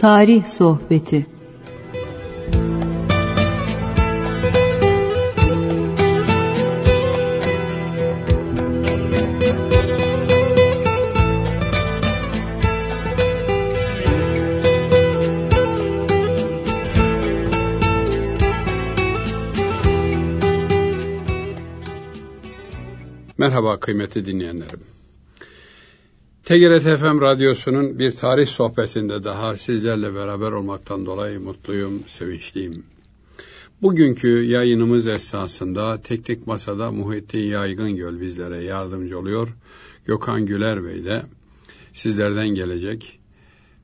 Tarih Sohbeti Merhaba kıymetli dinleyenlerim. TGRT FM Radyosu'nun bir tarih sohbetinde daha sizlerle beraber olmaktan dolayı mutluyum, sevinçliyim. Bugünkü yayınımız esnasında Teknik Masa'da Muhittin Yaygın Göl bizlere yardımcı oluyor. Gökhan Güler Bey de sizlerden gelecek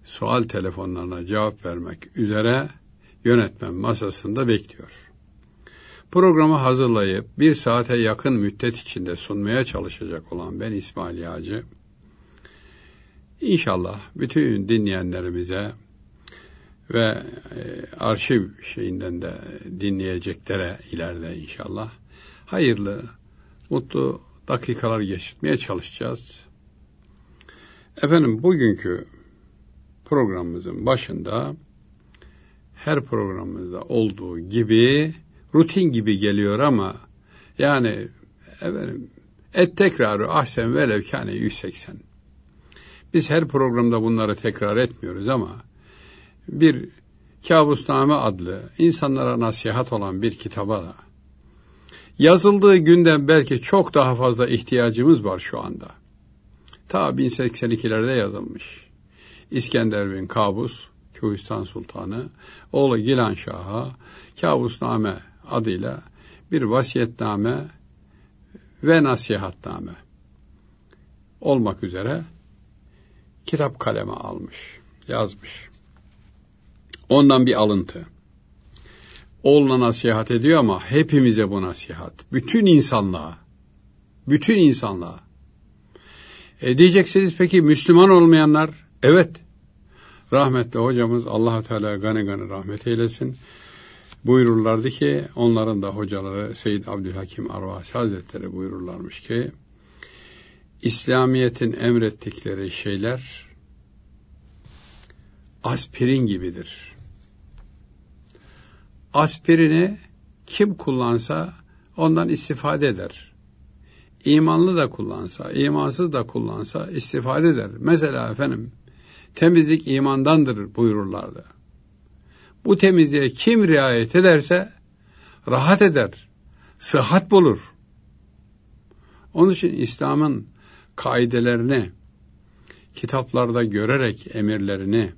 sual telefonlarına cevap vermek üzere yönetmen masasında bekliyor. Programı hazırlayıp bir saate yakın müddet içinde sunmaya çalışacak olan ben İsmail Yağcı. İnşallah bütün dinleyenlerimize ve e, arşiv şeyinden de dinleyeceklere ileride inşallah hayırlı, mutlu dakikalar geçirmeye çalışacağız. Efendim bugünkü programımızın başında her programımızda olduğu gibi rutin gibi geliyor ama yani efendim et tekrarı ahsen velev kâne 180. Biz her programda bunları tekrar etmiyoruz ama bir Kabusname adlı insanlara nasihat olan bir kitaba da yazıldığı günden belki çok daha fazla ihtiyacımız var şu anda. Ta 1082'lerde yazılmış. İskender bin Kabus, Kühistan Sultanı, oğlu Gilan Şah'a Kabusname adıyla bir vasiyetname ve nasihatname olmak üzere kitap kaleme almış, yazmış. Ondan bir alıntı. Oğluna nasihat ediyor ama hepimize bu nasihat. Bütün insanlığa. Bütün insanlığa. E diyeceksiniz peki Müslüman olmayanlar? Evet. Rahmetli hocamız allah Teala gani gani rahmet eylesin buyururlardı ki onların da hocaları Seyyid Abdülhakim Arvasi Hazretleri buyururlarmış ki İslamiyet'in emrettikleri şeyler aspirin gibidir. Aspirini kim kullansa ondan istifade eder. İmanlı da kullansa, imansız da kullansa istifade eder. Mesela efendim temizlik imandandır buyururlardı. Bu temizliğe kim riayet ederse rahat eder, sıhhat bulur. Onun için İslam'ın kaidelerini kitaplarda görerek emirlerini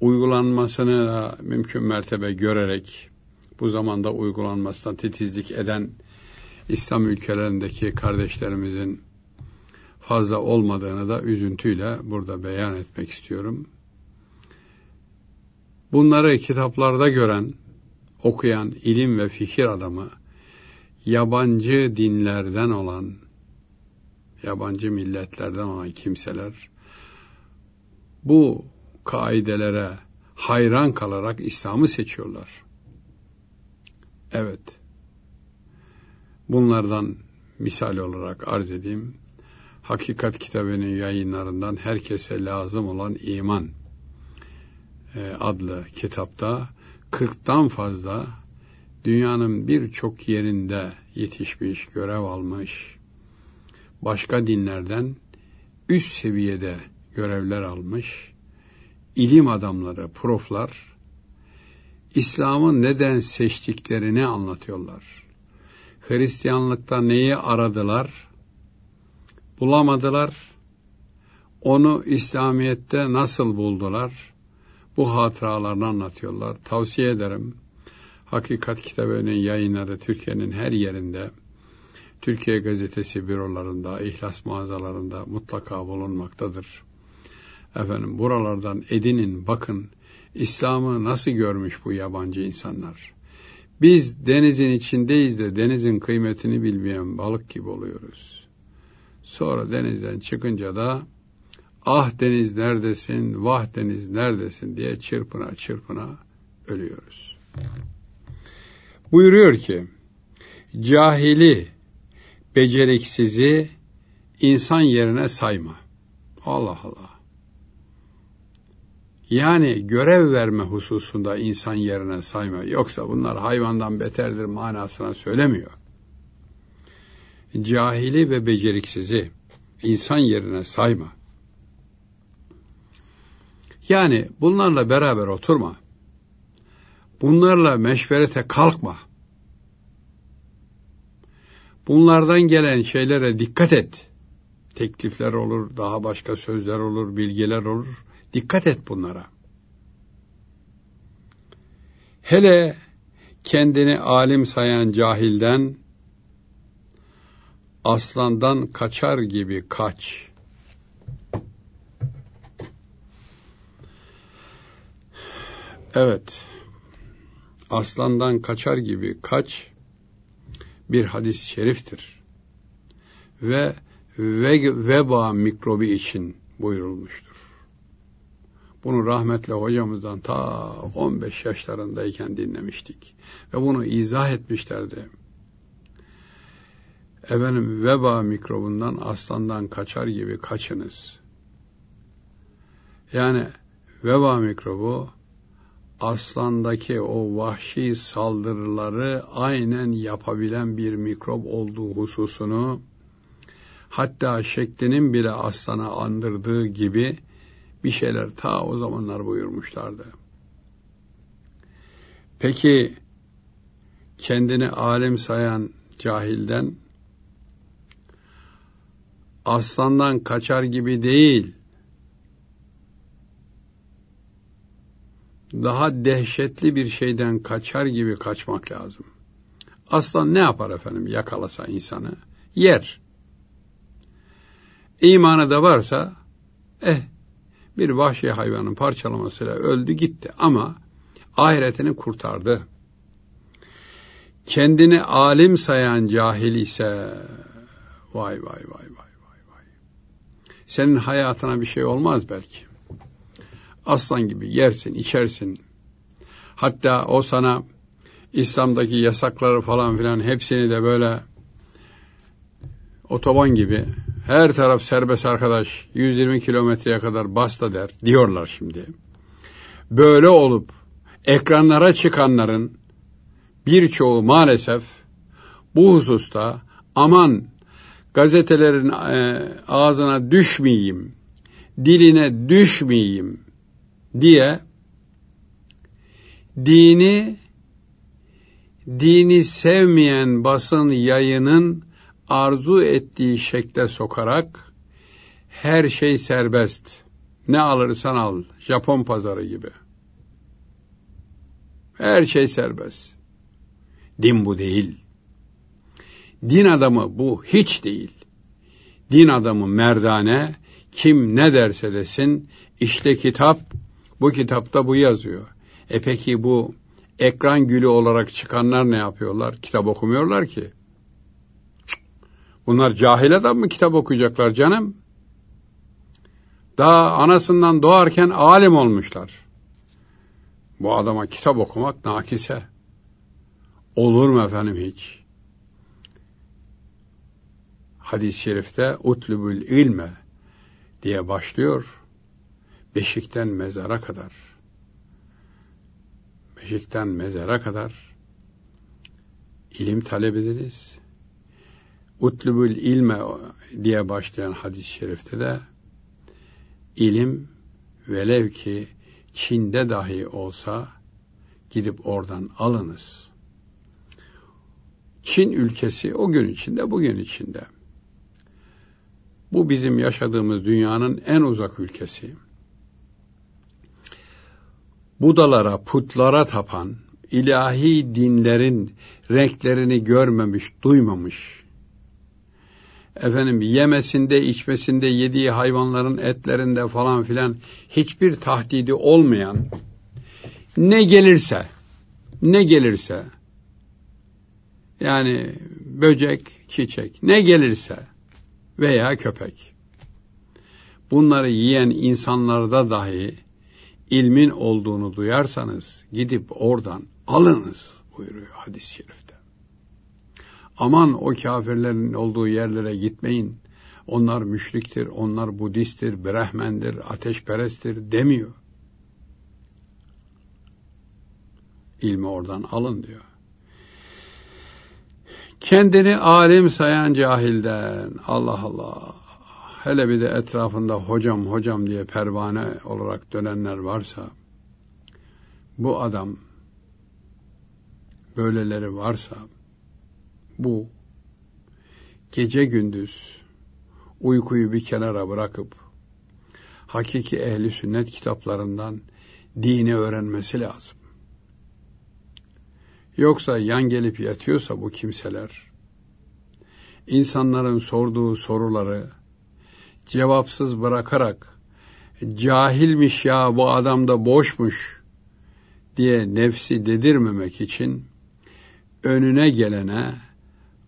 uygulanmasını da mümkün mertebe görerek bu zamanda uygulanmasına titizlik eden İslam ülkelerindeki kardeşlerimizin fazla olmadığını da üzüntüyle burada beyan etmek istiyorum. Bunları kitaplarda gören, okuyan ilim ve fikir adamı, yabancı dinlerden olan, yabancı milletlerden olan kimseler, bu kaidelere hayran kalarak İslam'ı seçiyorlar. Evet, bunlardan misal olarak arz edeyim. Hakikat kitabının yayınlarından herkese lazım olan iman e, adlı kitapta 40'tan fazla dünyanın birçok yerinde yetişmiş, görev almış, başka dinlerden üst seviyede görevler almış, ilim adamları, proflar, İslam'ı neden seçtiklerini anlatıyorlar. Hristiyanlıkta neyi aradılar, bulamadılar, onu İslamiyet'te nasıl buldular, bu hatıralarını anlatıyorlar. Tavsiye ederim. Hakikat kitabının yayınları Türkiye'nin her yerinde, Türkiye gazetesi bürolarında, ihlas mağazalarında mutlaka bulunmaktadır. Efendim buralardan edinin, bakın İslam'ı nasıl görmüş bu yabancı insanlar. Biz denizin içindeyiz de denizin kıymetini bilmeyen balık gibi oluyoruz. Sonra denizden çıkınca da ah deniz neredesin, vah deniz neredesin diye çırpına çırpına ölüyoruz. Buyuruyor ki, cahili, beceriksizi insan yerine sayma. Allah Allah. Yani görev verme hususunda insan yerine sayma. Yoksa bunlar hayvandan beterdir manasına söylemiyor. Cahili ve beceriksizi insan yerine sayma. Yani bunlarla beraber oturma. Bunlarla meşverete kalkma. Bunlardan gelen şeylere dikkat et. Teklifler olur, daha başka sözler olur, bilgiler olur. Dikkat et bunlara. Hele kendini alim sayan cahilden, aslandan kaçar gibi kaç. Evet, aslandan kaçar gibi kaç bir hadis-i şeriftir. Ve veba mikrobi için buyurulmuştur. Bunu rahmetli hocamızdan ta 15 yaşlarındayken dinlemiştik. Ve bunu izah etmişlerdi. Efendim veba mikrobundan aslandan kaçar gibi kaçınız. Yani veba mikrobu aslandaki o vahşi saldırıları aynen yapabilen bir mikrop olduğu hususunu hatta şeklinin bile aslana andırdığı gibi bir şeyler ta o zamanlar buyurmuşlardı. Peki kendini alim sayan cahilden aslandan kaçar gibi değil, daha dehşetli bir şeyden kaçar gibi kaçmak lazım. Aslan ne yapar efendim yakalasa insanı? Yer. İmanı da varsa, eh, bir vahşi hayvanın parçalamasıyla öldü gitti ama ahiretini kurtardı. Kendini alim sayan cahil ise vay vay vay vay vay vay. Senin hayatına bir şey olmaz belki. Aslan gibi yersin, içersin. Hatta o sana İslam'daki yasakları falan filan hepsini de böyle otoban gibi her taraf serbest arkadaş 120 kilometreye kadar basta der diyorlar şimdi. Böyle olup ekranlara çıkanların birçoğu maalesef bu hususta aman gazetelerin e, ağzına düşmeyeyim, diline düşmeyeyim diye dini dini sevmeyen basın yayının arzu ettiği şekle sokarak her şey serbest. Ne alırsan al. Japon pazarı gibi. Her şey serbest. Din bu değil. Din adamı bu hiç değil. Din adamı merdane, kim ne derse desin, işte kitap, bu kitapta bu yazıyor. E peki bu ekran gülü olarak çıkanlar ne yapıyorlar? Kitap okumuyorlar ki. Bunlar cahil adam mı kitap okuyacaklar canım? Daha anasından doğarken alim olmuşlar. Bu adama kitap okumak nakise. Olur mu efendim hiç? Hadis-i şerifte utlubül ilme diye başlıyor. Beşikten mezara kadar. Beşikten mezara kadar ilim talep ediniz. Utlubül ilme diye başlayan hadis-i şerifte de ilim velev ki Çin'de dahi olsa gidip oradan alınız. Çin ülkesi o gün içinde, bugün içinde. Bu bizim yaşadığımız dünyanın en uzak ülkesi. Budalara, putlara tapan, ilahi dinlerin renklerini görmemiş, duymamış, efendim yemesinde, içmesinde, yediği hayvanların etlerinde falan filan hiçbir tahdidi olmayan ne gelirse, ne gelirse yani böcek, çiçek ne gelirse veya köpek bunları yiyen insanlarda dahi ilmin olduğunu duyarsanız gidip oradan alınız buyuruyor hadis-i şerifte. Aman o kafirlerin olduğu yerlere gitmeyin. Onlar müşriktir, onlar Budisttir, Brahmendir, ateşperesttir demiyor. İlmi oradan alın diyor. Kendini alim sayan cahilden Allah Allah hele bir de etrafında hocam hocam diye pervane olarak dönenler varsa bu adam böyleleri varsa bu gece gündüz uykuyu bir kenara bırakıp hakiki ehli sünnet kitaplarından dini öğrenmesi lazım. Yoksa yan gelip yatıyorsa bu kimseler, insanların sorduğu soruları cevapsız bırakarak, cahilmiş ya bu adam da boşmuş diye nefsi dedirmemek için, önüne gelene,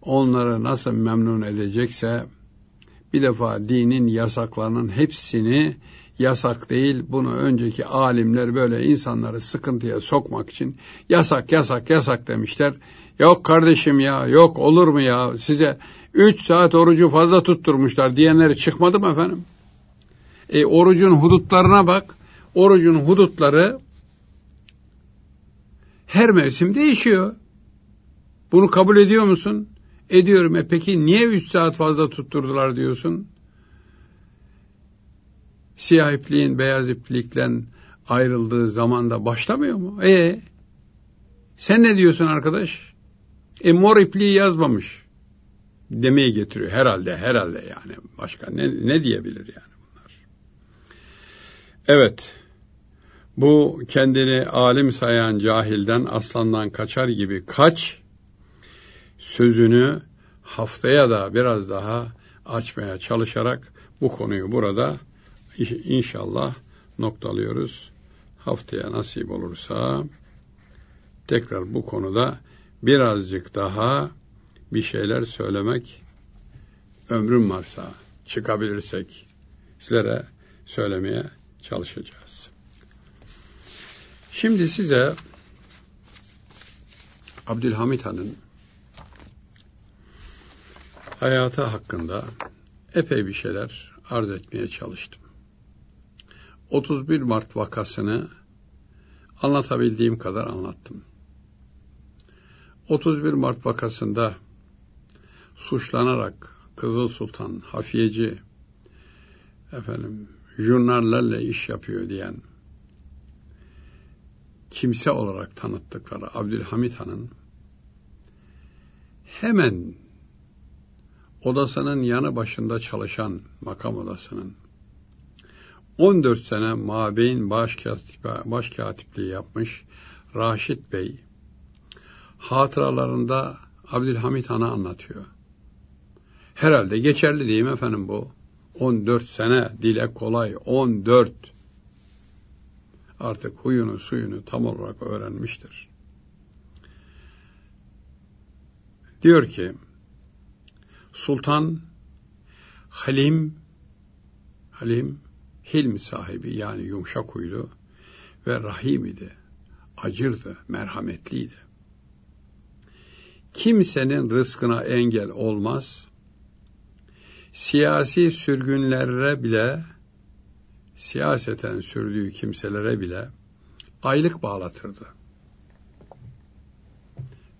onları nasıl memnun edecekse, bir defa dinin yasaklarının hepsini yasak değil. Bunu önceki alimler böyle insanları sıkıntıya sokmak için yasak yasak yasak demişler. Yok kardeşim ya yok olur mu ya size üç saat orucu fazla tutturmuşlar diyenleri çıkmadı mı efendim? E, orucun hudutlarına bak. Orucun hudutları her mevsim değişiyor. Bunu kabul ediyor musun? Ediyorum. E peki niye üç saat fazla tutturdular diyorsun? siyah ipliğin beyaz iplikle ayrıldığı zamanda başlamıyor mu? E sen ne diyorsun arkadaş? E mor ipliği yazmamış. Demeye getiriyor herhalde herhalde yani. Başka ne, ne diyebilir yani bunlar? Evet. Bu kendini alim sayan cahilden aslandan kaçar gibi kaç sözünü haftaya da biraz daha açmaya çalışarak bu konuyu burada inşallah noktalıyoruz. Haftaya nasip olursa tekrar bu konuda birazcık daha bir şeyler söylemek ömrüm varsa çıkabilirsek sizlere söylemeye çalışacağız. Şimdi size Abdülhamit Han'ın hayatı hakkında epey bir şeyler arz etmeye çalıştım. 31 Mart vakasını anlatabildiğim kadar anlattım. 31 Mart vakasında suçlanarak Kızıl Sultan, hafiyeci, efendim, jurnallerle iş yapıyor diyen kimse olarak tanıttıkları Abdülhamit Han'ın hemen odasının yanı başında çalışan makam odasının 14 sene başkatip, başkatipliği yapmış Raşit Bey hatıralarında Abdülhamit Han'a anlatıyor. Herhalde geçerli değil mi efendim bu? 14 sene dile kolay 14 artık huyunu suyunu tam olarak öğrenmiştir. Diyor ki Sultan Halim Halim hilm sahibi yani yumuşak huylu ve rahim idi. Acırdı, merhametliydi. Kimsenin rızkına engel olmaz, siyasi sürgünlere bile, siyaseten sürdüğü kimselere bile aylık bağlatırdı.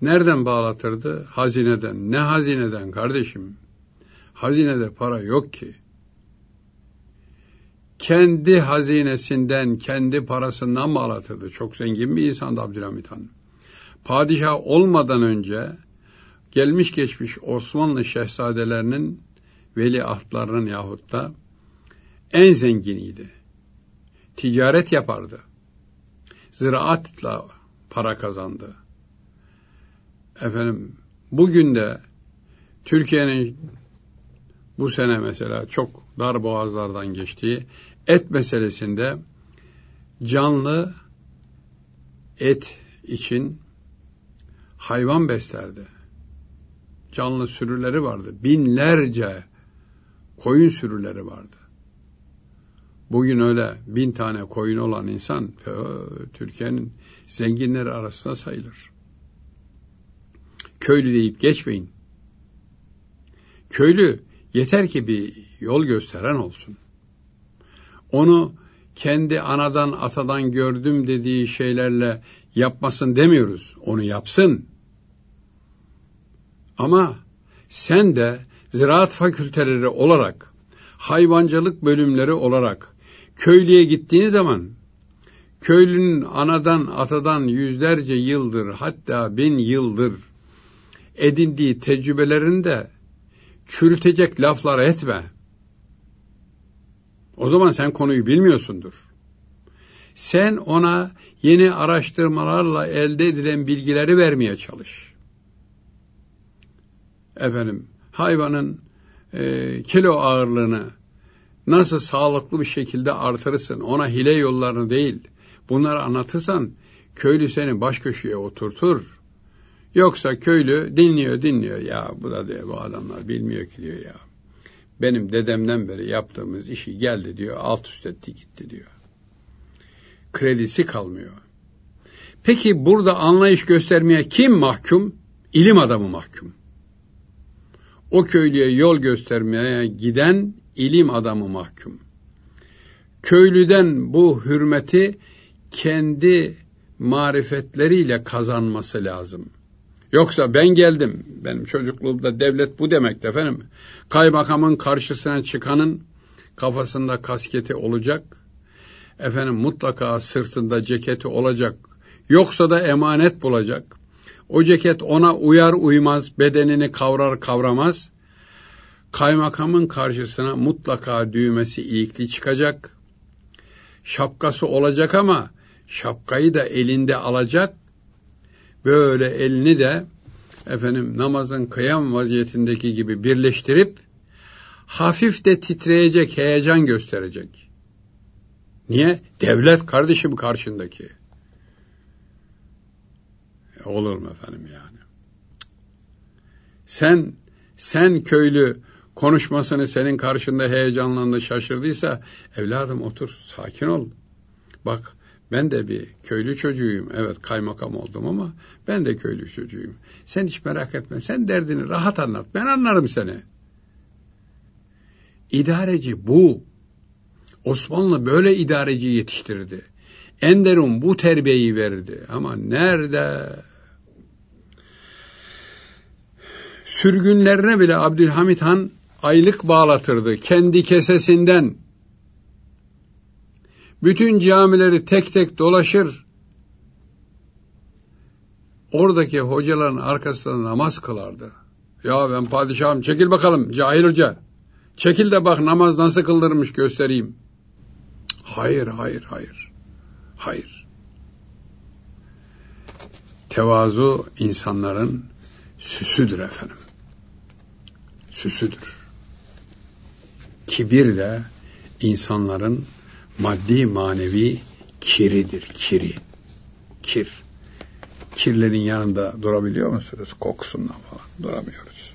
Nereden bağlatırdı? Hazineden. Ne hazineden kardeşim? Hazinede para yok ki kendi hazinesinden, kendi parasından bağlatırdı. Çok zengin bir insandı Abdülhamit Han. Padişah olmadan önce gelmiş geçmiş Osmanlı şehzadelerinin veliahtlarının yahut da en zenginiydi. Ticaret yapardı. Ziraatla para kazandı. Efendim bugün de Türkiye'nin bu sene mesela çok dar boğazlardan geçtiği et meselesinde canlı et için hayvan beslerdi. Canlı sürüleri vardı. Binlerce koyun sürüleri vardı. Bugün öyle bin tane koyun olan insan Türkiye'nin zenginleri arasında sayılır. Köylü deyip geçmeyin. Köylü yeter ki bir yol gösteren olsun onu kendi anadan atadan gördüm dediği şeylerle yapmasın demiyoruz. Onu yapsın. Ama sen de ziraat fakülteleri olarak, hayvancılık bölümleri olarak köylüye gittiğin zaman köylünün anadan atadan yüzlerce yıldır hatta bin yıldır edindiği tecrübelerinde çürütecek laflar etme. O zaman sen konuyu bilmiyorsundur. Sen ona yeni araştırmalarla elde edilen bilgileri vermeye çalış. Efendim, hayvanın e, kilo ağırlığını nasıl sağlıklı bir şekilde artırırsın, ona hile yollarını değil, bunları anlatırsan köylü seni baş köşeye oturtur. Yoksa köylü dinliyor dinliyor ya bu da diyor bu adamlar bilmiyor ki diyor ya. Benim dedemden beri yaptığımız işi geldi diyor alt üst etti gitti diyor. Kredisi kalmıyor. Peki burada anlayış göstermeye kim mahkum? İlim adamı mahkum. O köylüye yol göstermeye giden ilim adamı mahkum. Köylüden bu hürmeti kendi marifetleriyle kazanması lazım.'' Yoksa ben geldim. Benim çocukluğumda devlet bu demekti efendim. Kaymakamın karşısına çıkanın kafasında kasketi olacak. Efendim mutlaka sırtında ceketi olacak. Yoksa da emanet bulacak. O ceket ona uyar uymaz, bedenini kavrar kavramaz. Kaymakamın karşısına mutlaka düğmesi ilikli çıkacak. Şapkası olacak ama şapkayı da elinde alacak böyle elini de efendim namazın kıyam vaziyetindeki gibi birleştirip hafif de titreyecek, heyecan gösterecek. Niye? Devlet kardeşim karşındaki. Olur mu efendim yani? Sen sen köylü konuşmasını senin karşında heyecanlandı, şaşırdıysa evladım otur, sakin ol. Bak ben de bir köylü çocuğuyum. Evet kaymakam oldum ama ben de köylü çocuğuyum. Sen hiç merak etme. Sen derdini rahat anlat. Ben anlarım seni. İdareci bu. Osmanlı böyle idareci yetiştirdi. Enderun bu terbiyeyi verdi. Ama nerede? Sürgünlerine bile Abdülhamit Han aylık bağlatırdı. Kendi kesesinden bütün camileri tek tek dolaşır. Oradaki hocaların arkasında namaz kılardı. Ya ben padişahım çekil bakalım cahil hoca. Çekil de bak namaz nasıl kıldırmış göstereyim. Hayır, hayır, hayır. Hayır. Tevazu insanların süsüdür efendim. Süsüdür. Kibir de insanların maddi manevi kiridir, kiri. Kir. Kirlerin yanında durabiliyor musunuz? Kokusundan falan duramıyoruz.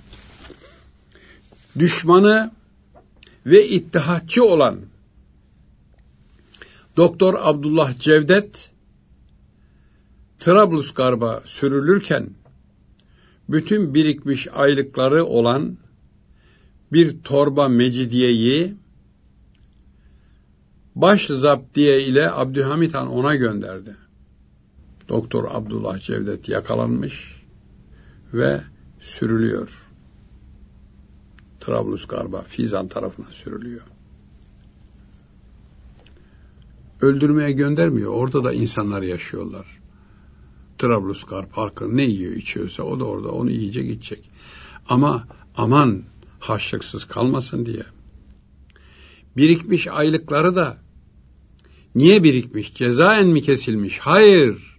Düşmanı ve ittihatçı olan Doktor Abdullah Cevdet Trablusgarp'a sürülürken bütün birikmiş aylıkları olan bir torba mecidiyeyi baş zaptiye ile Abdülhamit Han ona gönderdi. Doktor Abdullah Cevdet yakalanmış ve sürülüyor. Trablusgarp'a, Fizan tarafına sürülüyor. Öldürmeye göndermiyor. Orada da insanlar yaşıyorlar. Trablusgarp halkı ne yiyor içiyorsa o da orada onu yiyecek gidecek. Ama aman haşlıksız kalmasın diye. Birikmiş aylıkları da Niye birikmiş? Cezaen mi kesilmiş? Hayır.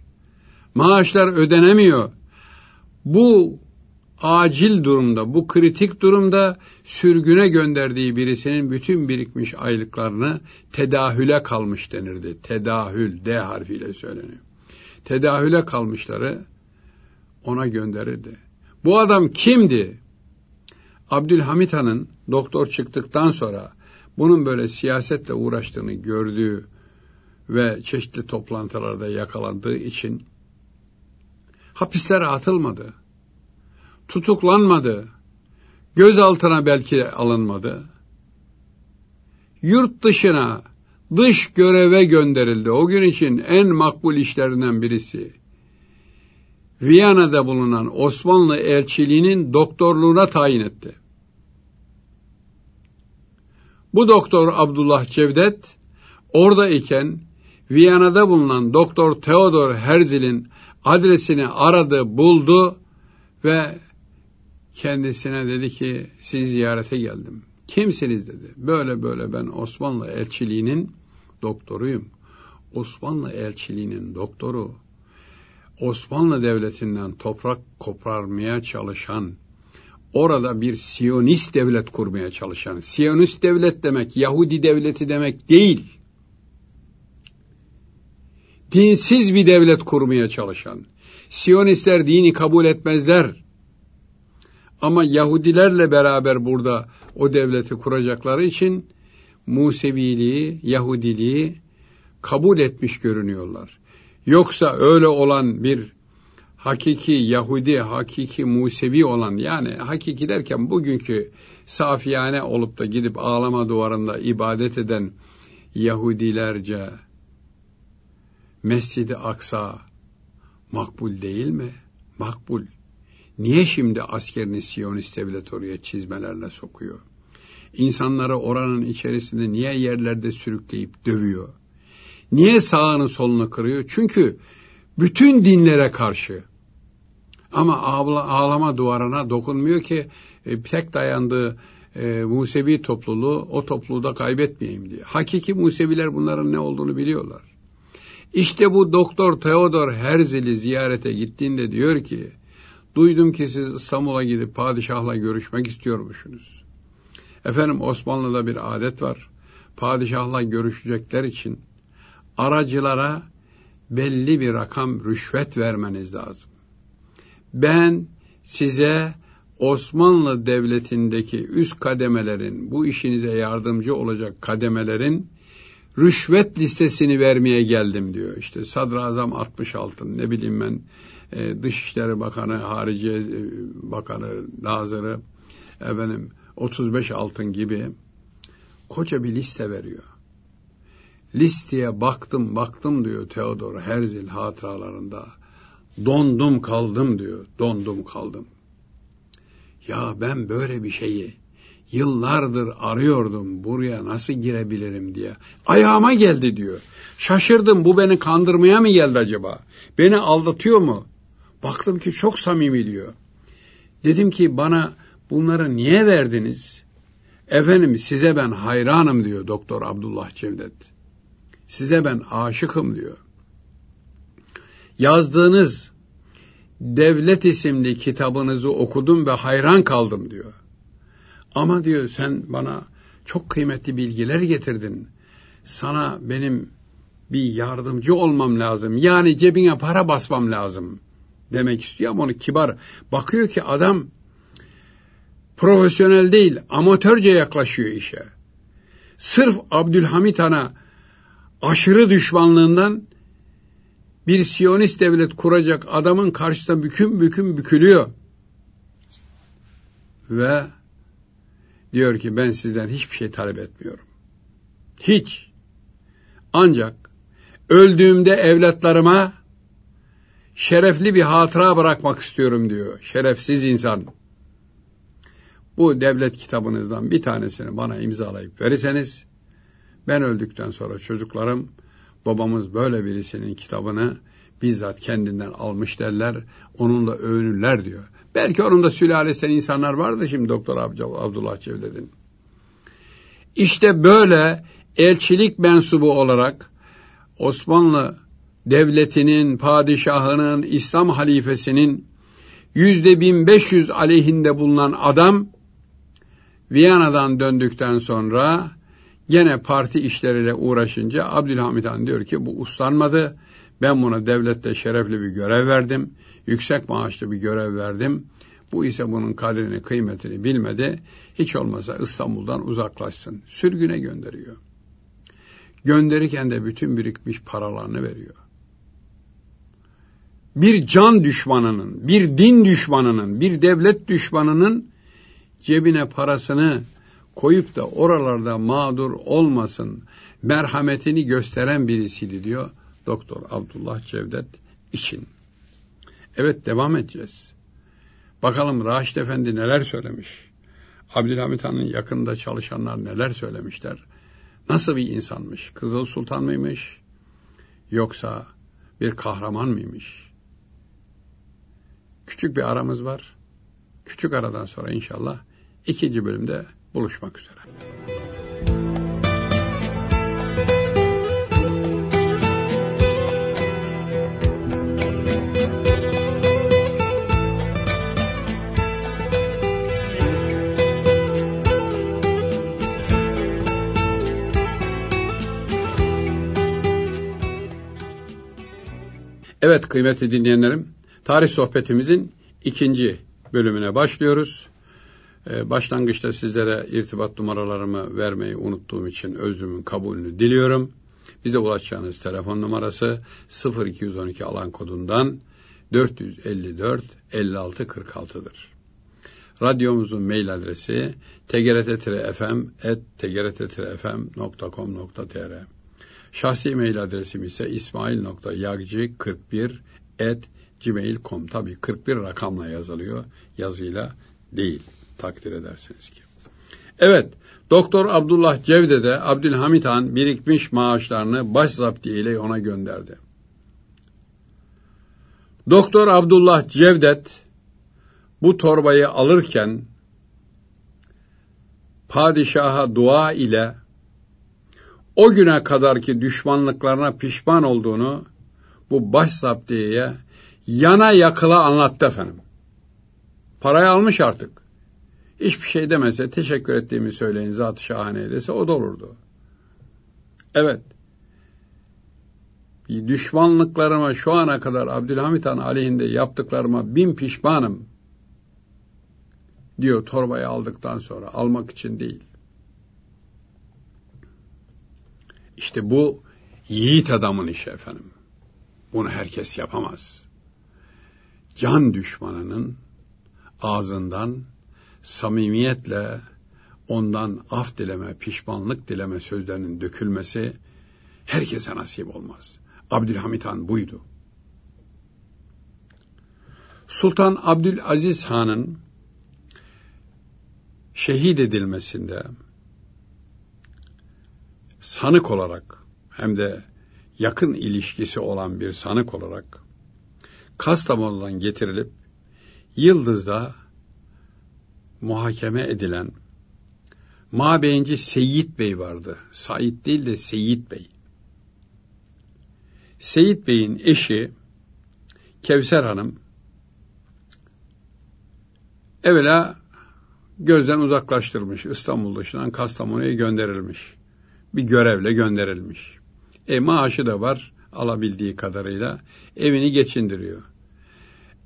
Maaşlar ödenemiyor. Bu acil durumda, bu kritik durumda sürgüne gönderdiği birisinin bütün birikmiş aylıklarını tedahüle kalmış denirdi. Tedahül, D harfiyle söyleniyor. Tedahüle kalmışları ona gönderirdi. Bu adam kimdi? Abdülhamit Han'ın doktor çıktıktan sonra bunun böyle siyasetle uğraştığını gördüğü ve çeşitli toplantılarda yakalandığı için hapislere atılmadı. Tutuklanmadı. Gözaltına belki alınmadı. Yurt dışına, dış göreve gönderildi. O gün için en makbul işlerinden birisi. Viyana'da bulunan Osmanlı elçiliğinin doktorluğuna tayin etti. Bu doktor Abdullah Cevdet orada iken Viyana'da bulunan Doktor Theodor Herzl'in adresini aradı, buldu ve kendisine dedi ki siz ziyarete geldim. Kimsiniz dedi. Böyle böyle ben Osmanlı elçiliğinin doktoruyum. Osmanlı elçiliğinin doktoru. Osmanlı devletinden toprak koparmaya çalışan, orada bir Siyonist devlet kurmaya çalışan, Siyonist devlet demek Yahudi devleti demek değil. Dinsiz bir devlet kurmaya çalışan. Siyonistler dini kabul etmezler. Ama Yahudilerle beraber burada o devleti kuracakları için Museviliği, Yahudiliği kabul etmiş görünüyorlar. Yoksa öyle olan bir hakiki Yahudi, hakiki Musevi olan yani hakiki derken bugünkü safiyane olup da gidip ağlama duvarında ibadet eden Yahudilerce Mescid-i Aksa makbul değil mi? Makbul. Niye şimdi askerini Siyonist devlet oraya çizmelerle sokuyor? İnsanları oranın içerisinde niye yerlerde sürükleyip dövüyor? Niye sağını solunu kırıyor? Çünkü bütün dinlere karşı. Ama ağla, ağlama duvarına dokunmuyor ki e, tek dayandığı e, Musevi topluluğu o topluluğu da kaybetmeyeyim diye. Hakiki Museviler bunların ne olduğunu biliyorlar. İşte bu Doktor Theodor Herzl'i ziyarete gittiğinde diyor ki Duydum ki siz İstanbul'a gidip padişahla görüşmek istiyormuşsunuz. Efendim Osmanlı'da bir adet var. Padişahla görüşecekler için aracılara belli bir rakam rüşvet vermeniz lazım. Ben size Osmanlı Devleti'ndeki üst kademelerin, bu işinize yardımcı olacak kademelerin rüşvet listesini vermeye geldim diyor. İşte Sadrazam 66, ne bileyim ben e, Dışişleri Bakanı, Harici e, Bakanı, Nazırı, efendim 35 altın gibi koca bir liste veriyor. Listeye baktım baktım diyor Theodor Herzl hatıralarında. Dondum kaldım diyor. Dondum kaldım. Ya ben böyle bir şeyi yıllardır arıyordum buraya nasıl girebilirim diye. Ayağıma geldi diyor. Şaşırdım bu beni kandırmaya mı geldi acaba? Beni aldatıyor mu? Baktım ki çok samimi diyor. Dedim ki bana bunları niye verdiniz? Efendim size ben hayranım diyor Doktor Abdullah Cevdet. Size ben aşıkım diyor. Yazdığınız Devlet isimli kitabınızı okudum ve hayran kaldım diyor. Ama diyor sen bana çok kıymetli bilgiler getirdin. Sana benim bir yardımcı olmam lazım. Yani cebine para basmam lazım demek istiyor ama onu kibar. Bakıyor ki adam profesyonel değil, amatörce yaklaşıyor işe. Sırf Abdülhamit Han'a aşırı düşmanlığından bir Siyonist devlet kuracak adamın karşısında büküm büküm bükülüyor. Ve diyor ki ben sizden hiçbir şey talep etmiyorum. Hiç. Ancak öldüğümde evlatlarıma şerefli bir hatıra bırakmak istiyorum diyor. Şerefsiz insan. Bu devlet kitabınızdan bir tanesini bana imzalayıp verirseniz ben öldükten sonra çocuklarım babamız böyle birisinin kitabını bizzat kendinden almış derler. Onunla övünürler diyor. Belki onun da sülalesinden insanlar vardı şimdi Doktor Abdullah Cevdet'in. İşte böyle elçilik mensubu olarak Osmanlı devletinin, padişahının, İslam halifesinin yüzde 1500 aleyhinde bulunan adam Viyana'dan döndükten sonra gene parti işleriyle uğraşınca Abdülhamit Han diyor ki bu uslanmadı. Ben buna devlette şerefli bir görev verdim. Yüksek maaşlı bir görev verdim. Bu ise bunun kadrini, kıymetini bilmedi. Hiç olmasa İstanbul'dan uzaklaşsın. Sürgüne gönderiyor. Gönderirken de bütün birikmiş paralarını veriyor bir can düşmanının, bir din düşmanının, bir devlet düşmanının cebine parasını koyup da oralarda mağdur olmasın merhametini gösteren birisiydi diyor Doktor Abdullah Cevdet için. Evet devam edeceğiz. Bakalım Raşid Efendi neler söylemiş. Abdülhamit Han'ın yakında çalışanlar neler söylemişler. Nasıl bir insanmış? Kızıl Sultan mıymış? Yoksa bir kahraman mıymış? Küçük bir aramız var. Küçük aradan sonra inşallah ikinci bölümde buluşmak üzere. Evet kıymetli dinleyenlerim, tarih sohbetimizin ikinci bölümüne başlıyoruz. Ee, başlangıçta sizlere irtibat numaralarımı vermeyi unuttuğum için özlümün kabulünü diliyorum. Bize ulaşacağınız telefon numarası 0212 alan kodundan 454 56 46'dır. Radyomuzun mail adresi tgrt-fm.tgrt-fm.com.tr Şahsi mail adresim ise ismail.yagci41 et gmail.com tabi 41 rakamla yazılıyor yazıyla değil takdir edersiniz ki. Evet Doktor Abdullah Cevde de Abdülhamit Han birikmiş maaşlarını başzaptiye ile ona gönderdi. Doktor Abdullah Cevdet bu torbayı alırken padişaha dua ile o güne kadarki düşmanlıklarına pişman olduğunu bu başzaptiyeye yana yakıla anlattı efendim. Parayı almış artık. Hiçbir şey demese teşekkür ettiğimi söyleyin zat-ı şahane dese o da olurdu. Evet. Düşmanlıklarıma şu ana kadar Abdülhamit Han aleyhinde yaptıklarıma bin pişmanım diyor torbayı aldıktan sonra almak için değil. İşte bu yiğit adamın işi efendim. Bunu herkes yapamaz. Can düşmanının ağzından samimiyetle ondan af dileme, pişmanlık dileme sözlerinin dökülmesi herkese nasip olmaz. Abdülhamit Han buydu. Sultan Abdülaziz Han'ın şehit edilmesinde sanık olarak hem de yakın ilişkisi olan bir sanık olarak Kastamonu'dan getirilip Yıldız'da muhakeme edilen Mabeyinci Seyit Bey vardı. Said değil de Seyit Bey. Seyit Bey'in eşi Kevser Hanım evvela gözden uzaklaştırmış. İstanbul dışından Kastamonu'ya gönderilmiş. Bir görevle gönderilmiş. E maaşı da var alabildiği kadarıyla evini geçindiriyor.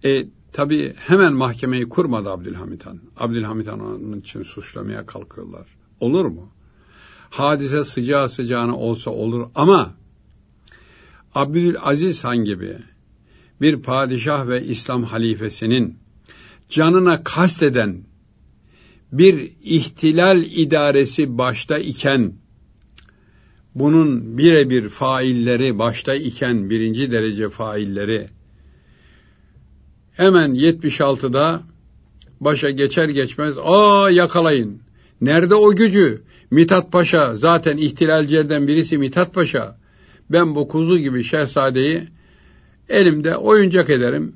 E tabi hemen mahkemeyi kurmadı Abdülhamit Han. Abdülhamit Han onun için suçlamaya kalkıyorlar. Olur mu? Hadise sıcağı sıcağına olsa olur ama Abdülaziz Han gibi bir padişah ve İslam halifesinin canına kasteden bir ihtilal idaresi başta iken bunun birebir failleri başta iken birinci derece failleri hemen 76'da başa geçer geçmez aa yakalayın. Nerede o gücü? Mithat Paşa zaten ihtilalcilerden birisi Mithat Paşa. Ben bu kuzu gibi şehzadeyi elimde oyuncak ederim.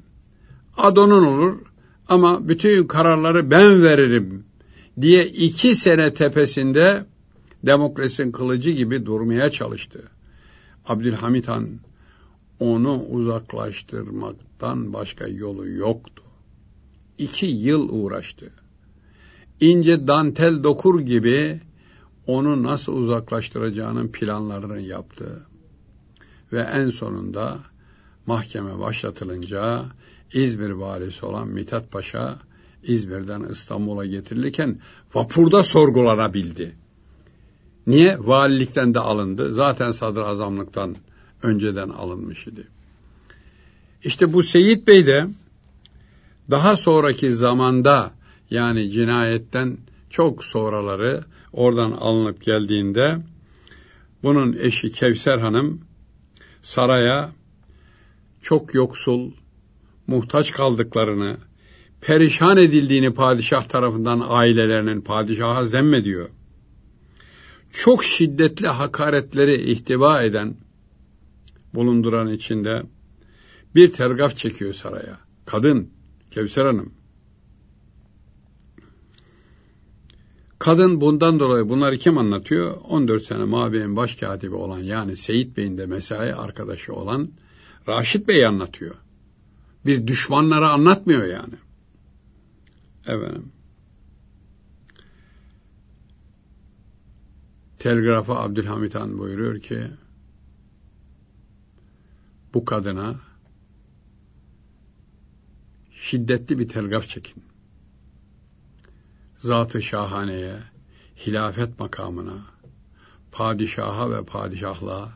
Adonun olur ama bütün kararları ben veririm diye iki sene tepesinde demokrasinin kılıcı gibi durmaya çalıştı. Abdülhamit Han onu uzaklaştırmaktan başka yolu yoktu. İki yıl uğraştı. İnce dantel dokur gibi onu nasıl uzaklaştıracağının planlarını yaptı. Ve en sonunda mahkeme başlatılınca İzmir valisi olan Mithat Paşa İzmir'den İstanbul'a getirilirken vapurda sorgulanabildi. Niye? Valilikten de alındı. Zaten sadrazamlıktan önceden alınmış idi. İşte bu Seyit Bey de daha sonraki zamanda yani cinayetten çok sonraları oradan alınıp geldiğinde bunun eşi Kevser Hanım saraya çok yoksul, muhtaç kaldıklarını, perişan edildiğini padişah tarafından ailelerinin padişaha zemmediyor. Çok şiddetli hakaretleri ihtiva eden, bulunduran içinde bir telgraf çekiyor saraya. Kadın, Kevser Hanım. Kadın bundan dolayı bunları kim anlatıyor? 14 sene Mavi'nin başkatibi olan yani Seyit Bey'in de mesai arkadaşı olan Raşit Bey anlatıyor. Bir düşmanlara anlatmıyor yani. Efendim. Telgrafa Abdülhamit Han buyuruyor ki bu kadına şiddetli bir telgraf çekin. Zat-ı şahaneye, hilafet makamına, padişaha ve padişahlığa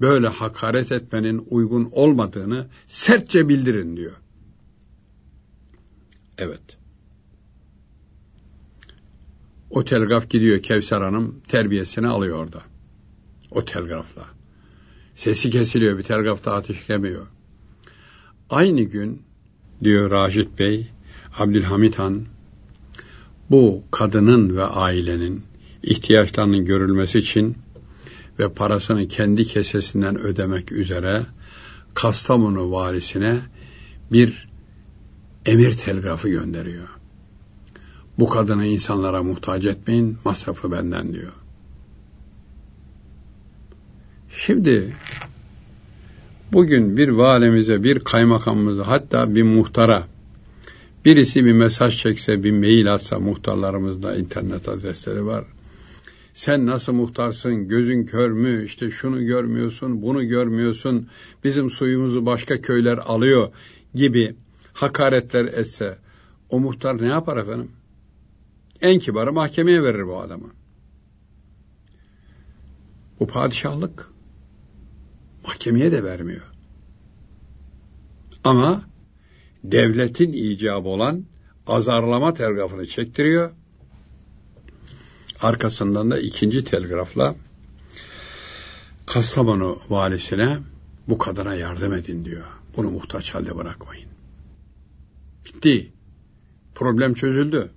böyle hakaret etmenin uygun olmadığını sertçe bildirin diyor. Evet. O telgraf gidiyor Kevser Hanım terbiyesini alıyor orada. O telgrafla. Sesi kesiliyor bir telgrafta ateşlemiyor. Aynı gün diyor Raşit Bey, Abdülhamit Han bu kadının ve ailenin ihtiyaçlarının görülmesi için ve parasını kendi kesesinden ödemek üzere Kastamonu valisine bir emir telgrafı gönderiyor. Bu kadını insanlara muhtaç etmeyin, masrafı benden diyor. Şimdi bugün bir valimize, bir kaymakamımıza, hatta bir muhtara birisi bir mesaj çekse, bir mail atsa muhtarlarımızda internet adresleri var. Sen nasıl muhtarsın, gözün kör mü, işte şunu görmüyorsun, bunu görmüyorsun, bizim suyumuzu başka köyler alıyor gibi hakaretler etse, o muhtar ne yapar efendim? En kibarı mahkemeye verir bu adamı. Bu padişahlık mahkemeye de vermiyor. Ama devletin icabı olan azarlama telgrafını çektiriyor. Arkasından da ikinci telgrafla Kastamonu valisine bu kadına yardım edin diyor. Bunu muhtaç halde bırakmayın. Bitti. Problem çözüldü.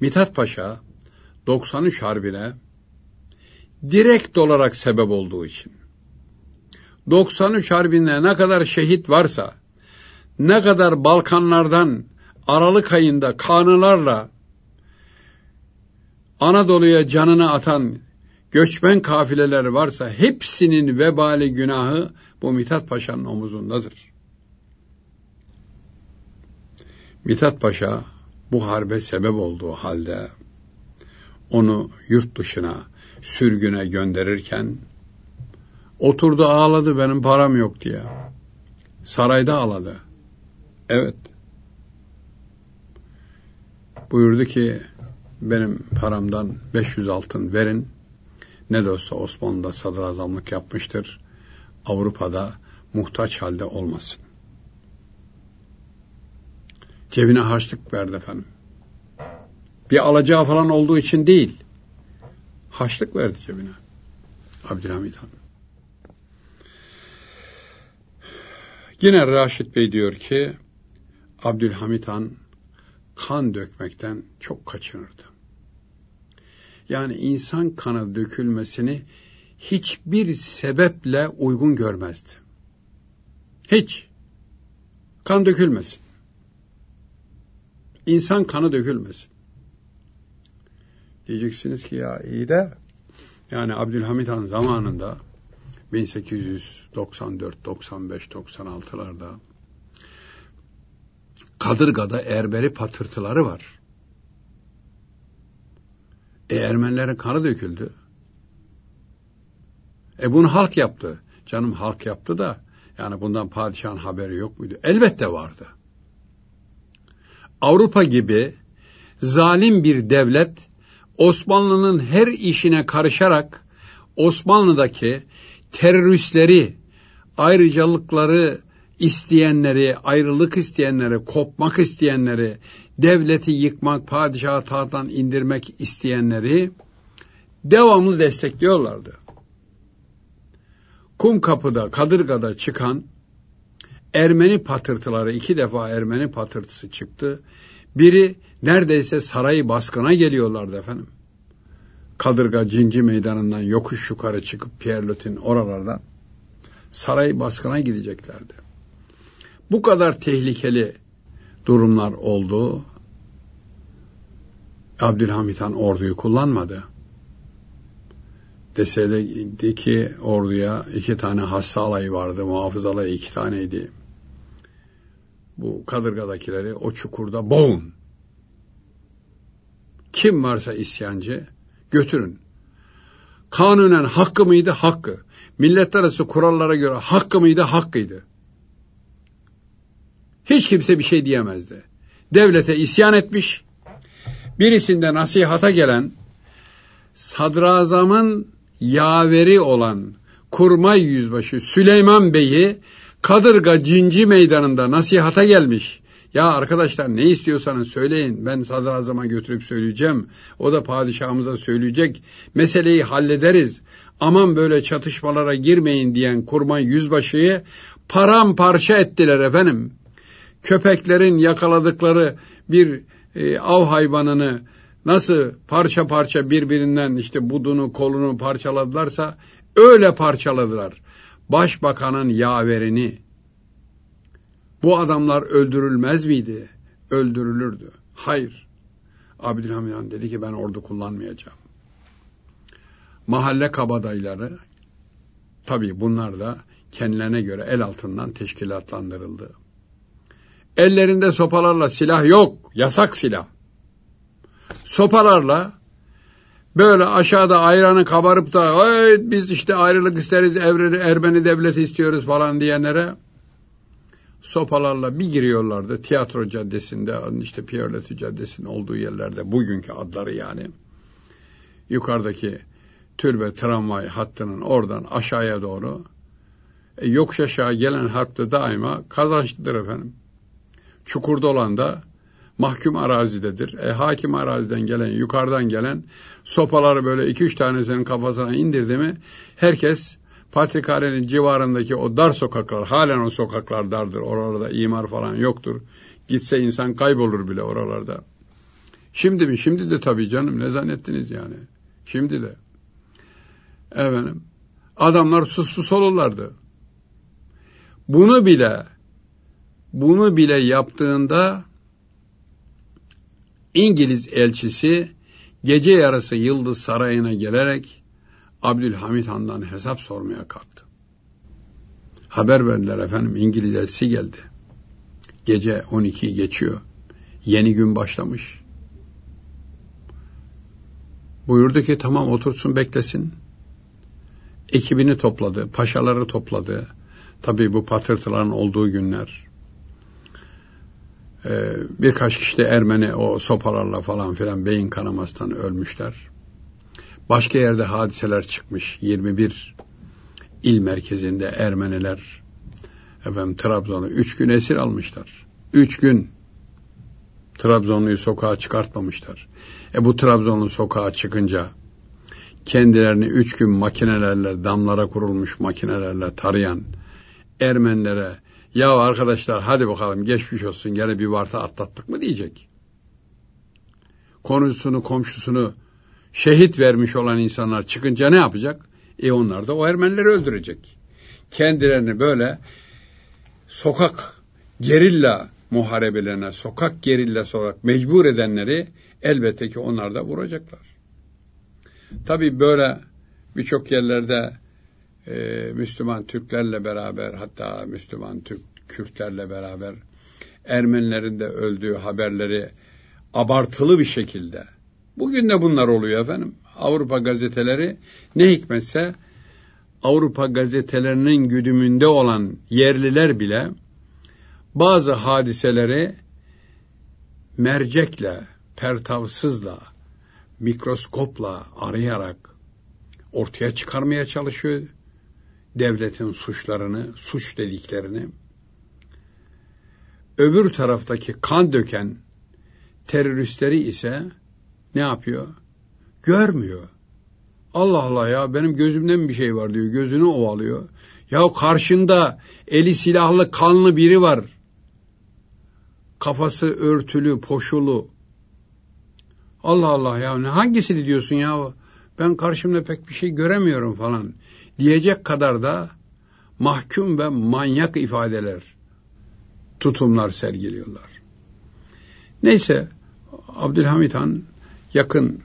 Mithat Paşa 93 Harbi'ne direkt olarak sebep olduğu için 93 Harbi'nde ne kadar şehit varsa ne kadar Balkanlardan Aralık ayında kanılarla Anadolu'ya canını atan göçmen kafileler varsa hepsinin vebali günahı bu Mithat Paşa'nın omuzundadır. Mithat Paşa bu harbe sebep olduğu halde onu yurt dışına sürgüne gönderirken oturdu ağladı benim param yok diye. Sarayda ağladı. Evet. Buyurdu ki benim paramdan 500 altın verin. Ne de olsa Osmanlı'da sadrazamlık yapmıştır. Avrupa'da muhtaç halde olmasın. Cebine harçlık verdi efendim. Bir alacağı falan olduğu için değil. Haçlık verdi cebine. Abdülhamit Han. Yine Raşit Bey diyor ki Abdülhamit Han kan dökmekten çok kaçınırdı. Yani insan kanı dökülmesini hiçbir sebeple uygun görmezdi. Hiç. Kan dökülmesin. İnsan kanı dökülmesin. Diyeceksiniz ki ya iyi de yani Abdülhamit Han zamanında 1894, 95, 96'larda Kadırga'da Erberi patırtıları var. E Ermenilerin kanı döküldü. E bunu halk yaptı. Canım halk yaptı da yani bundan padişahın haberi yok muydu? Elbette vardı. Avrupa gibi zalim bir devlet Osmanlı'nın her işine karışarak Osmanlı'daki teröristleri, ayrıcalıkları isteyenleri, ayrılık isteyenleri, kopmak isteyenleri, devleti yıkmak, padişahı tahttan indirmek isteyenleri devamlı destekliyorlardı. Kum kapıda, Kadırga'da çıkan Ermeni patırtıları iki defa Ermeni patırtısı çıktı. Biri neredeyse sarayı baskına geliyorlardı efendim. Kadırga Cinci Meydanı'ndan yokuş yukarı çıkıp Pierlot'in oralardan sarayı baskına gideceklerdi. Bu kadar tehlikeli durumlar oldu. Abdülhamit Han orduyu kullanmadı. Deseydi ki orduya iki tane hassa alayı vardı, muhafız alayı iki taneydi. Bu kadırgadakileri o çukurda boğun. Kim varsa isyancı götürün. Kanunen hakkı mıydı? Hakkı. Milletler arası kurallara göre hakkı mıydı? Hakkıydı. Hiç kimse bir şey diyemezdi. Devlete isyan etmiş, birisinde nasihata gelen sadrazamın yaveri olan kurmay yüzbaşı Süleyman Bey'i Kadırga Cinci Meydanı'nda nasihata gelmiş. Ya arkadaşlar ne istiyorsanız söyleyin ben sadrazama götürüp söyleyeceğim. O da padişahımıza söyleyecek. Meseleyi hallederiz. Aman böyle çatışmalara girmeyin diyen kurmay yüzbaşıyı paramparça ettiler efendim. Köpeklerin yakaladıkları bir e, av hayvanını nasıl parça parça birbirinden işte budunu kolunu parçaladılarsa öyle parçaladılar. Başbakanın yaverini. Bu adamlar öldürülmez miydi? Öldürülürdü. Hayır. Abdülhamid Han dedi ki ben ordu kullanmayacağım. Mahalle kabadayları tabi bunlar da kendilerine göre el altından teşkilatlandırıldı. Ellerinde sopalarla silah yok. Yasak silah. Sopalarla böyle aşağıda ayranı kabarıp da biz işte ayrılık isteriz, evreni, Ermeni devleti istiyoruz falan diyenlere sopalarla bir giriyorlardı. Tiyatro caddesinde, işte Piyoleti caddesinin olduğu yerlerde, bugünkü adları yani. Yukarıdaki türbe tramvay hattının oradan aşağıya doğru e, yokuş aşağı gelen harpte daima kazançlıdır efendim. Çukurda olan da mahkum arazidedir. E, hakim araziden gelen, yukarıdan gelen sopaları böyle iki üç tanesinin kafasına indirdi mi herkes Patrikhane'nin civarındaki o dar sokaklar, halen o sokaklar dardır. Oralarda imar falan yoktur. Gitse insan kaybolur bile oralarda. Şimdi mi? Şimdi de tabii canım. Ne zannettiniz yani? Şimdi de. Efendim. Adamlar sus pus olurlardı. Bunu bile bunu bile yaptığında İngiliz elçisi gece yarısı Yıldız Sarayı'na gelerek Abdülhamit Han'dan hesap sormaya kalktı. Haber verdiler efendim İngiliz elçisi geldi. Gece 12'yi geçiyor. Yeni gün başlamış. Buyurdu ki tamam otursun beklesin. Ekibini topladı, paşaları topladı. Tabii bu patırtıların olduğu günler. Ee, birkaç kişi de Ermeni o sopalarla falan filan beyin kanamasından ölmüşler. Başka yerde hadiseler çıkmış. 21 il merkezinde Ermeniler efendim Trabzon'u üç gün esir almışlar. Üç gün Trabzonluyu sokağa çıkartmamışlar. E bu Trabzonlu sokağa çıkınca kendilerini üç gün makinelerle damlara kurulmuş makinelerle tarayan Ermenilere ya arkadaşlar hadi bakalım geçmiş olsun gene bir varta atlattık mı diyecek. Konusunu komşusunu şehit vermiş olan insanlar çıkınca ne yapacak? E onlar da o Ermenileri öldürecek. Kendilerini böyle sokak gerilla muharebelerine, sokak gerilla olarak mecbur edenleri elbette ki onlar da vuracaklar. Tabi böyle birçok yerlerde e, Müslüman Türklerle beraber hatta Müslüman Türk Kürtlerle beraber Ermenilerin de öldüğü haberleri abartılı bir şekilde. Bugün de bunlar oluyor efendim. Avrupa gazeteleri ne hikmetse Avrupa gazetelerinin güdümünde olan yerliler bile bazı hadiseleri mercekle, pertavsızla, mikroskopla arayarak ortaya çıkarmaya çalışıyor devletin suçlarını, suç dediklerini, öbür taraftaki kan döken teröristleri ise ne yapıyor? Görmüyor. Allah Allah ya benim gözümden bir şey var diyor. Gözünü ovalıyor. Ya karşında eli silahlı kanlı biri var. Kafası örtülü, poşulu. Allah Allah ya ne hangisini diyorsun ya? Ben karşımda pek bir şey göremiyorum falan. Diyecek kadar da mahkum ve manyak ifadeler, tutumlar sergiliyorlar. Neyse Abdülhamit Han yakın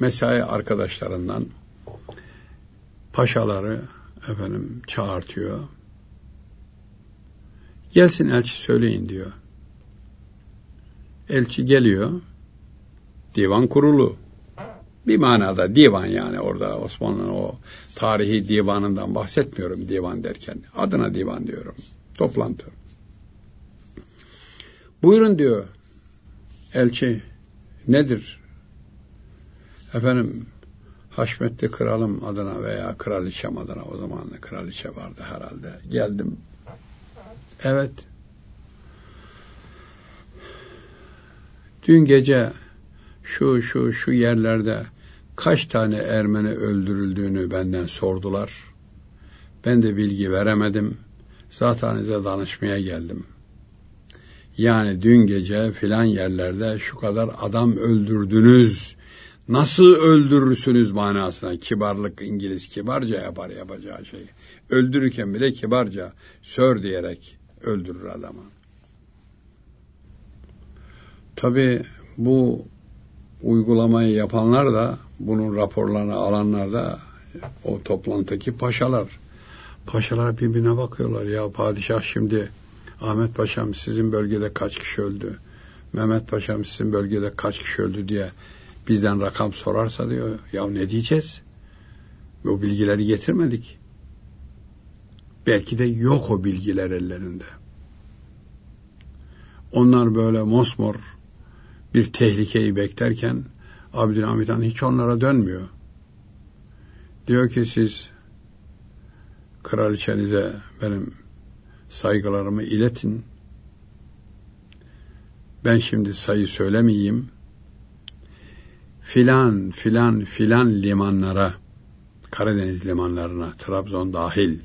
mesai arkadaşlarından paşaları efendim çağırtıyor. Gelsin elçi söyleyin diyor. Elçi geliyor. Divan kurulu. Bir manada divan yani orada Osmanlı'nın o tarihi divanından bahsetmiyorum divan derken. Adına divan diyorum. Toplantı. Buyurun diyor elçi nedir? Efendim Haşmetli kralım adına veya kraliçem adına o zaman kraliçe vardı herhalde. Geldim. Evet. Dün gece şu şu şu yerlerde kaç tane Ermeni öldürüldüğünü benden sordular. Ben de bilgi veremedim. Zatenize danışmaya geldim. Yani dün gece filan yerlerde şu kadar adam öldürdünüz. Nasıl öldürürsünüz manasına kibarlık İngiliz kibarca yapar yapacağı şeyi. Öldürürken bile kibarca sör diyerek öldürür adamı. Tabi bu uygulamayı yapanlar da bunun raporlarını alanlar da o toplantıdaki paşalar. Paşalar birbirine bakıyorlar ya padişah şimdi Ahmet Paşam sizin bölgede kaç kişi öldü? Mehmet Paşam sizin bölgede kaç kişi öldü diye bizden rakam sorarsa diyor ya ne diyeceğiz? O bilgileri getirmedik. Belki de yok o bilgiler ellerinde. Onlar böyle mosmor bir tehlikeyi beklerken Abdülhamit Han hiç onlara dönmüyor. Diyor ki siz kraliçenize benim saygılarımı iletin. Ben şimdi sayı söylemeyeyim. Filan filan filan limanlara, Karadeniz limanlarına, Trabzon dahil,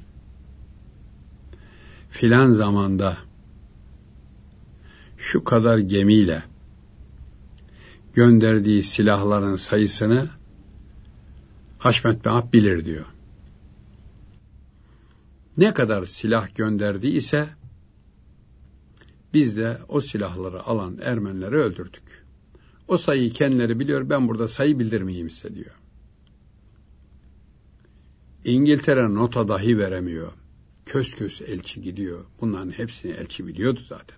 filan zamanda şu kadar gemiyle gönderdiği silahların sayısını Haşmet Behab bilir diyor. Ne kadar silah gönderdiyse biz de o silahları alan Ermenileri öldürdük. O sayıyı kendileri biliyor, ben burada sayı bildirmeyeyim size diyor. İngiltere nota dahi veremiyor. Kös kös elçi gidiyor. Bunların hepsini elçi biliyordu zaten.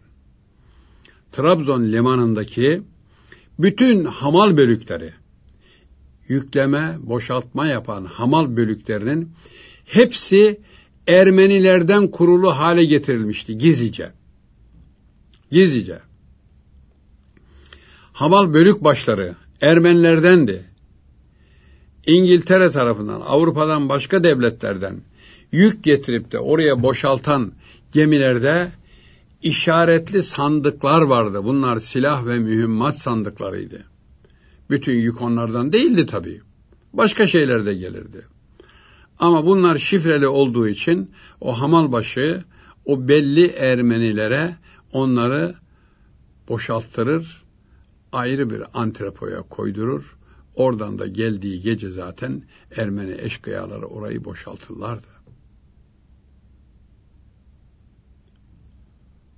Trabzon limanındaki bütün hamal bölükleri, yükleme, boşaltma yapan hamal bölüklerinin hepsi Ermenilerden kurulu hale getirilmişti gizlice. Gizlice. Hamal bölük başları Ermenilerdendi. İngiltere tarafından, Avrupa'dan başka devletlerden yük getirip de oraya boşaltan gemilerde işaretli sandıklar vardı. Bunlar silah ve mühimmat sandıklarıydı. Bütün yük onlardan değildi tabii. Başka şeyler de gelirdi. Ama bunlar şifreli olduğu için o hamalbaşı o belli Ermenilere onları boşalttırır, ayrı bir antrepoya koydurur. Oradan da geldiği gece zaten Ermeni eşkıyaları orayı boşaltırlardı.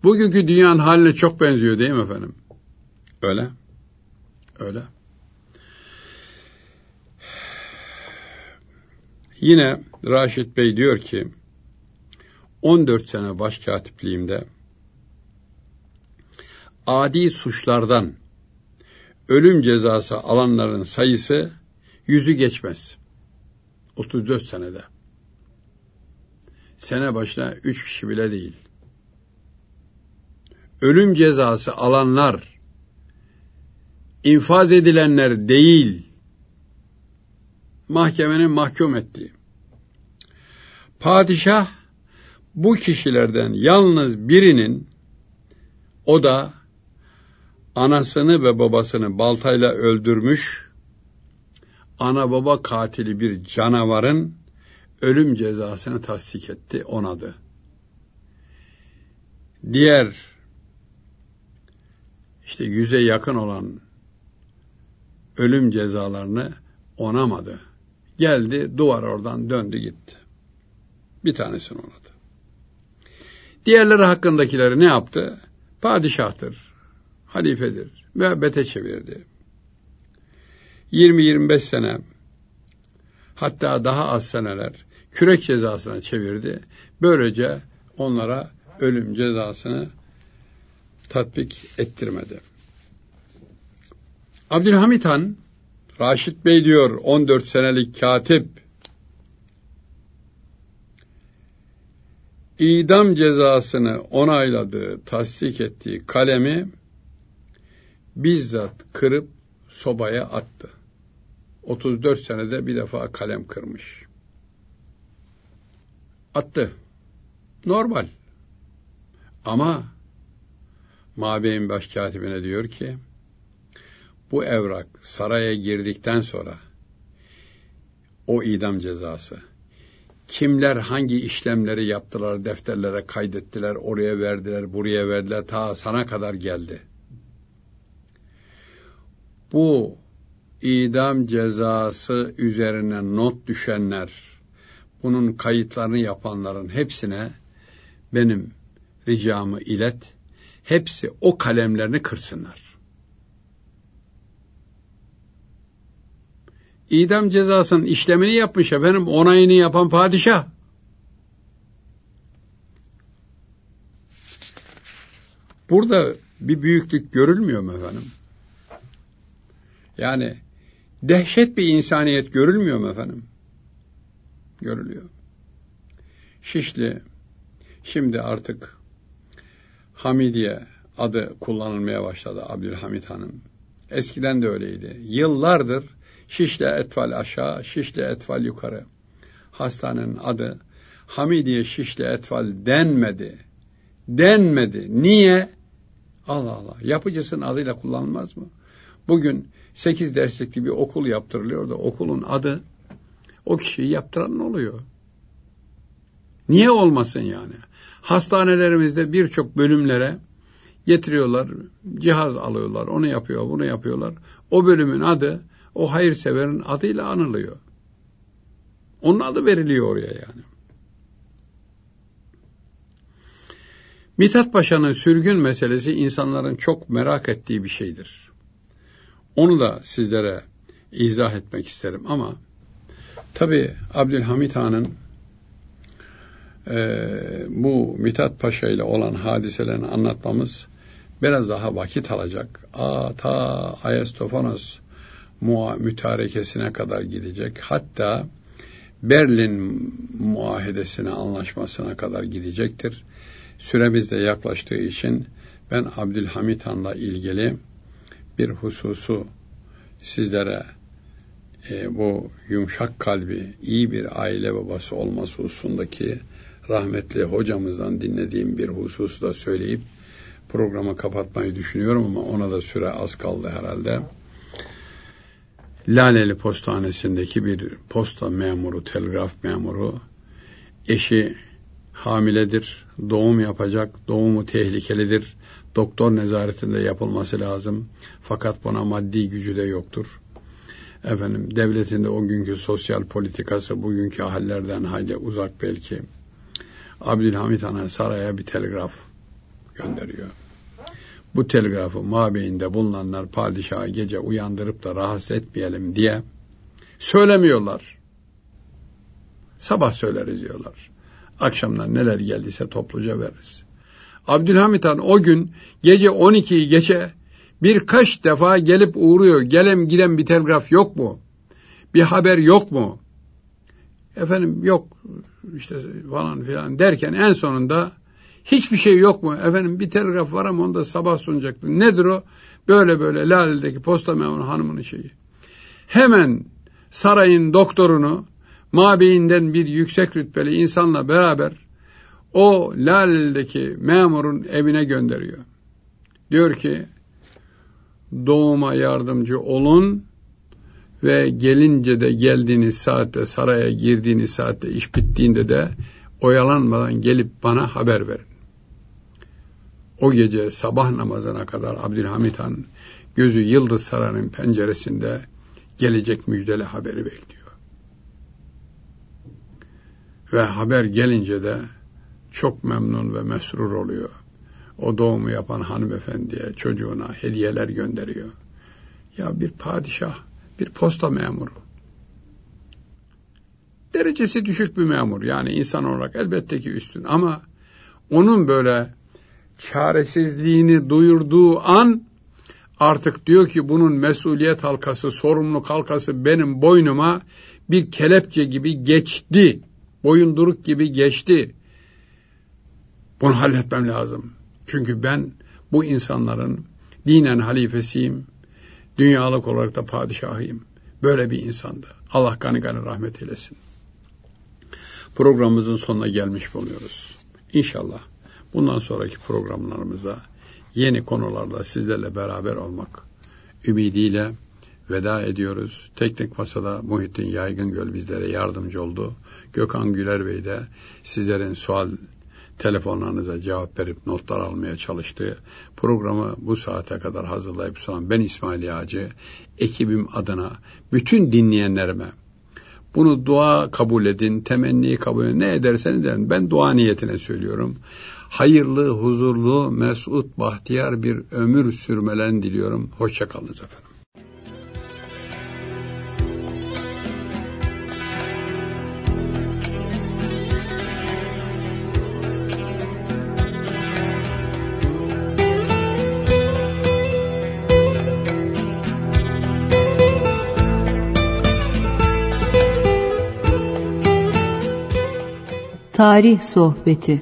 Bugünkü dünyanın haline çok benziyor değil mi efendim? Öyle. Öyle. Yine Raşit Bey diyor ki 14 sene başkatipliğimde adi suçlardan ölüm cezası alanların sayısı yüzü geçmez. 34 senede. Sene başına 3 kişi bile değil. Ölüm cezası alanlar infaz edilenler değil mahkemenin mahkum ettiği. Padişah bu kişilerden yalnız birinin o da anasını ve babasını baltayla öldürmüş ana baba katili bir canavarın ölüm cezasını tasdik etti, onadı. Diğer işte yüze yakın olan ölüm cezalarını onamadı. Geldi duvar oradan döndü gitti. Bir tanesini onadı. Diğerleri hakkındakileri ne yaptı? Padişahtır, halifedir, müebbete çevirdi. 20-25 sene hatta daha az seneler kürek cezasına çevirdi. Böylece onlara ölüm cezasını tatbik ettirmedi. Abdülhamit Han, Raşit Bey diyor 14 senelik katip, idam cezasını onayladığı, tasdik ettiği kalemi bizzat kırıp sobaya attı. 34 senede bir defa kalem kırmış. Attı. Normal. Ama Mabeyin başkatibine diyor ki, bu evrak saraya girdikten sonra o idam cezası kimler hangi işlemleri yaptılar, defterlere kaydettiler, oraya verdiler, buraya verdiler, ta sana kadar geldi. Bu idam cezası üzerine not düşenler, bunun kayıtlarını yapanların hepsine benim ricamı ilet, hepsi o kalemlerini kırsınlar. İdam cezasının işlemini yapmış efendim, onayını yapan padişah. Burada bir büyüklük görülmüyor mu efendim? Yani dehşet bir insaniyet görülmüyor mu efendim? Görülüyor. Şişli şimdi artık Hamidiye adı kullanılmaya başladı Abdülhamit Hanım. Eskiden de öyleydi. Yıllardır Şişli Etfal aşağı, Şişli Etfal yukarı. Hastanenin adı Hamidiye Şişli Etfal denmedi. Denmedi. Niye? Allah Allah. Yapıcısının adıyla kullanılmaz mı? Bugün sekiz derslikli bir okul yaptırılıyor da okulun adı o kişiyi yaptıran oluyor. Niye olmasın yani? Hastanelerimizde birçok bölümlere getiriyorlar, cihaz alıyorlar, onu yapıyor, bunu yapıyorlar. O bölümün adı o hayırseverin adıyla anılıyor. Onun adı veriliyor oraya yani. Mithat Paşa'nın sürgün meselesi insanların çok merak ettiği bir şeydir. Onu da sizlere izah etmek isterim ama tabi Abdülhamit Han'ın e, bu Mithat Paşa ile olan hadiselerini anlatmamız biraz daha vakit alacak. Aa, ta Ayastofanos mütarekesine kadar gidecek. Hatta Berlin muahedesine, anlaşmasına kadar gidecektir. Süremiz de yaklaştığı için ben Abdülhamit Han'la ilgili bir hususu sizlere e, bu yumuşak kalbi, iyi bir aile babası olması hususundaki rahmetli hocamızdan dinlediğim bir hususu da söyleyip programı kapatmayı düşünüyorum ama ona da süre az kaldı herhalde. Laleli Postanesi'ndeki bir posta memuru, telgraf memuru, eşi hamiledir, doğum yapacak, doğumu tehlikelidir, doktor nezaretinde yapılması lazım. Fakat buna maddi gücü de yoktur. Efendim devletinde o günkü sosyal politikası bugünkü hallerden hayli uzak belki. Abdülhamit Han'a saraya bir telgraf gönderiyor. Bu telgrafı mabeyinde bulunanlar padişahı gece uyandırıp da rahatsız etmeyelim diye söylemiyorlar. Sabah söyleriz diyorlar. Akşamdan neler geldiyse topluca veririz. Abdülhamit Han o gün gece 12'yi geçe birkaç defa gelip uğruyor. Gelem giden bir telgraf yok mu? Bir haber yok mu? Efendim yok işte falan filan derken en sonunda hiçbir şey yok mu? Efendim bir telgraf var ama onu da sabah sunacaktı. Nedir o? Böyle böyle Lale'deki posta memuru hanımının şeyi. Hemen sarayın doktorunu mabeyinden bir yüksek rütbeli insanla beraber o Lale'deki memurun evine gönderiyor. Diyor ki doğuma yardımcı olun ve gelince de geldiğiniz saatte saraya girdiğiniz saatte iş bittiğinde de oyalanmadan gelip bana haber verin. O gece sabah namazına kadar Abdülhamit Han gözü Yıldız Sarayı'nın penceresinde gelecek müjdeli haberi bekliyor. Ve haber gelince de çok memnun ve mesrur oluyor. O doğumu yapan hanımefendiye, çocuğuna hediyeler gönderiyor. Ya bir padişah, bir posta memuru. Derecesi düşük bir memur. Yani insan olarak elbette ki üstün. Ama onun böyle çaresizliğini duyurduğu an artık diyor ki bunun mesuliyet halkası, sorumluluk halkası benim boynuma bir kelepçe gibi geçti. Boyunduruk gibi geçti. Bunu halletmem lazım. Çünkü ben bu insanların dinen halifesiyim, dünyalık olarak da padişahıyım. Böyle bir insandı. Allah gani gani rahmet eylesin. Programımızın sonuna gelmiş bulunuyoruz. İnşallah bundan sonraki programlarımızda yeni konularla sizlerle beraber olmak ümidiyle veda ediyoruz. Teknik Masada Muhittin Yaygın Göl bizlere yardımcı oldu. Gökhan Güler Bey de sizlerin sual telefonlarınıza cevap verip notlar almaya çalıştı. Programı bu saate kadar hazırlayıp sunan ben İsmail Yağcı, ekibim adına bütün dinleyenlerime bunu dua kabul edin, temenni kabul edin, ne ederseniz edin. Ben dua niyetine söylüyorum. Hayırlı, huzurlu, mesut, bahtiyar bir ömür sürmelerini diliyorum. Hoşçakalınız efendim. Tarih Sohbeti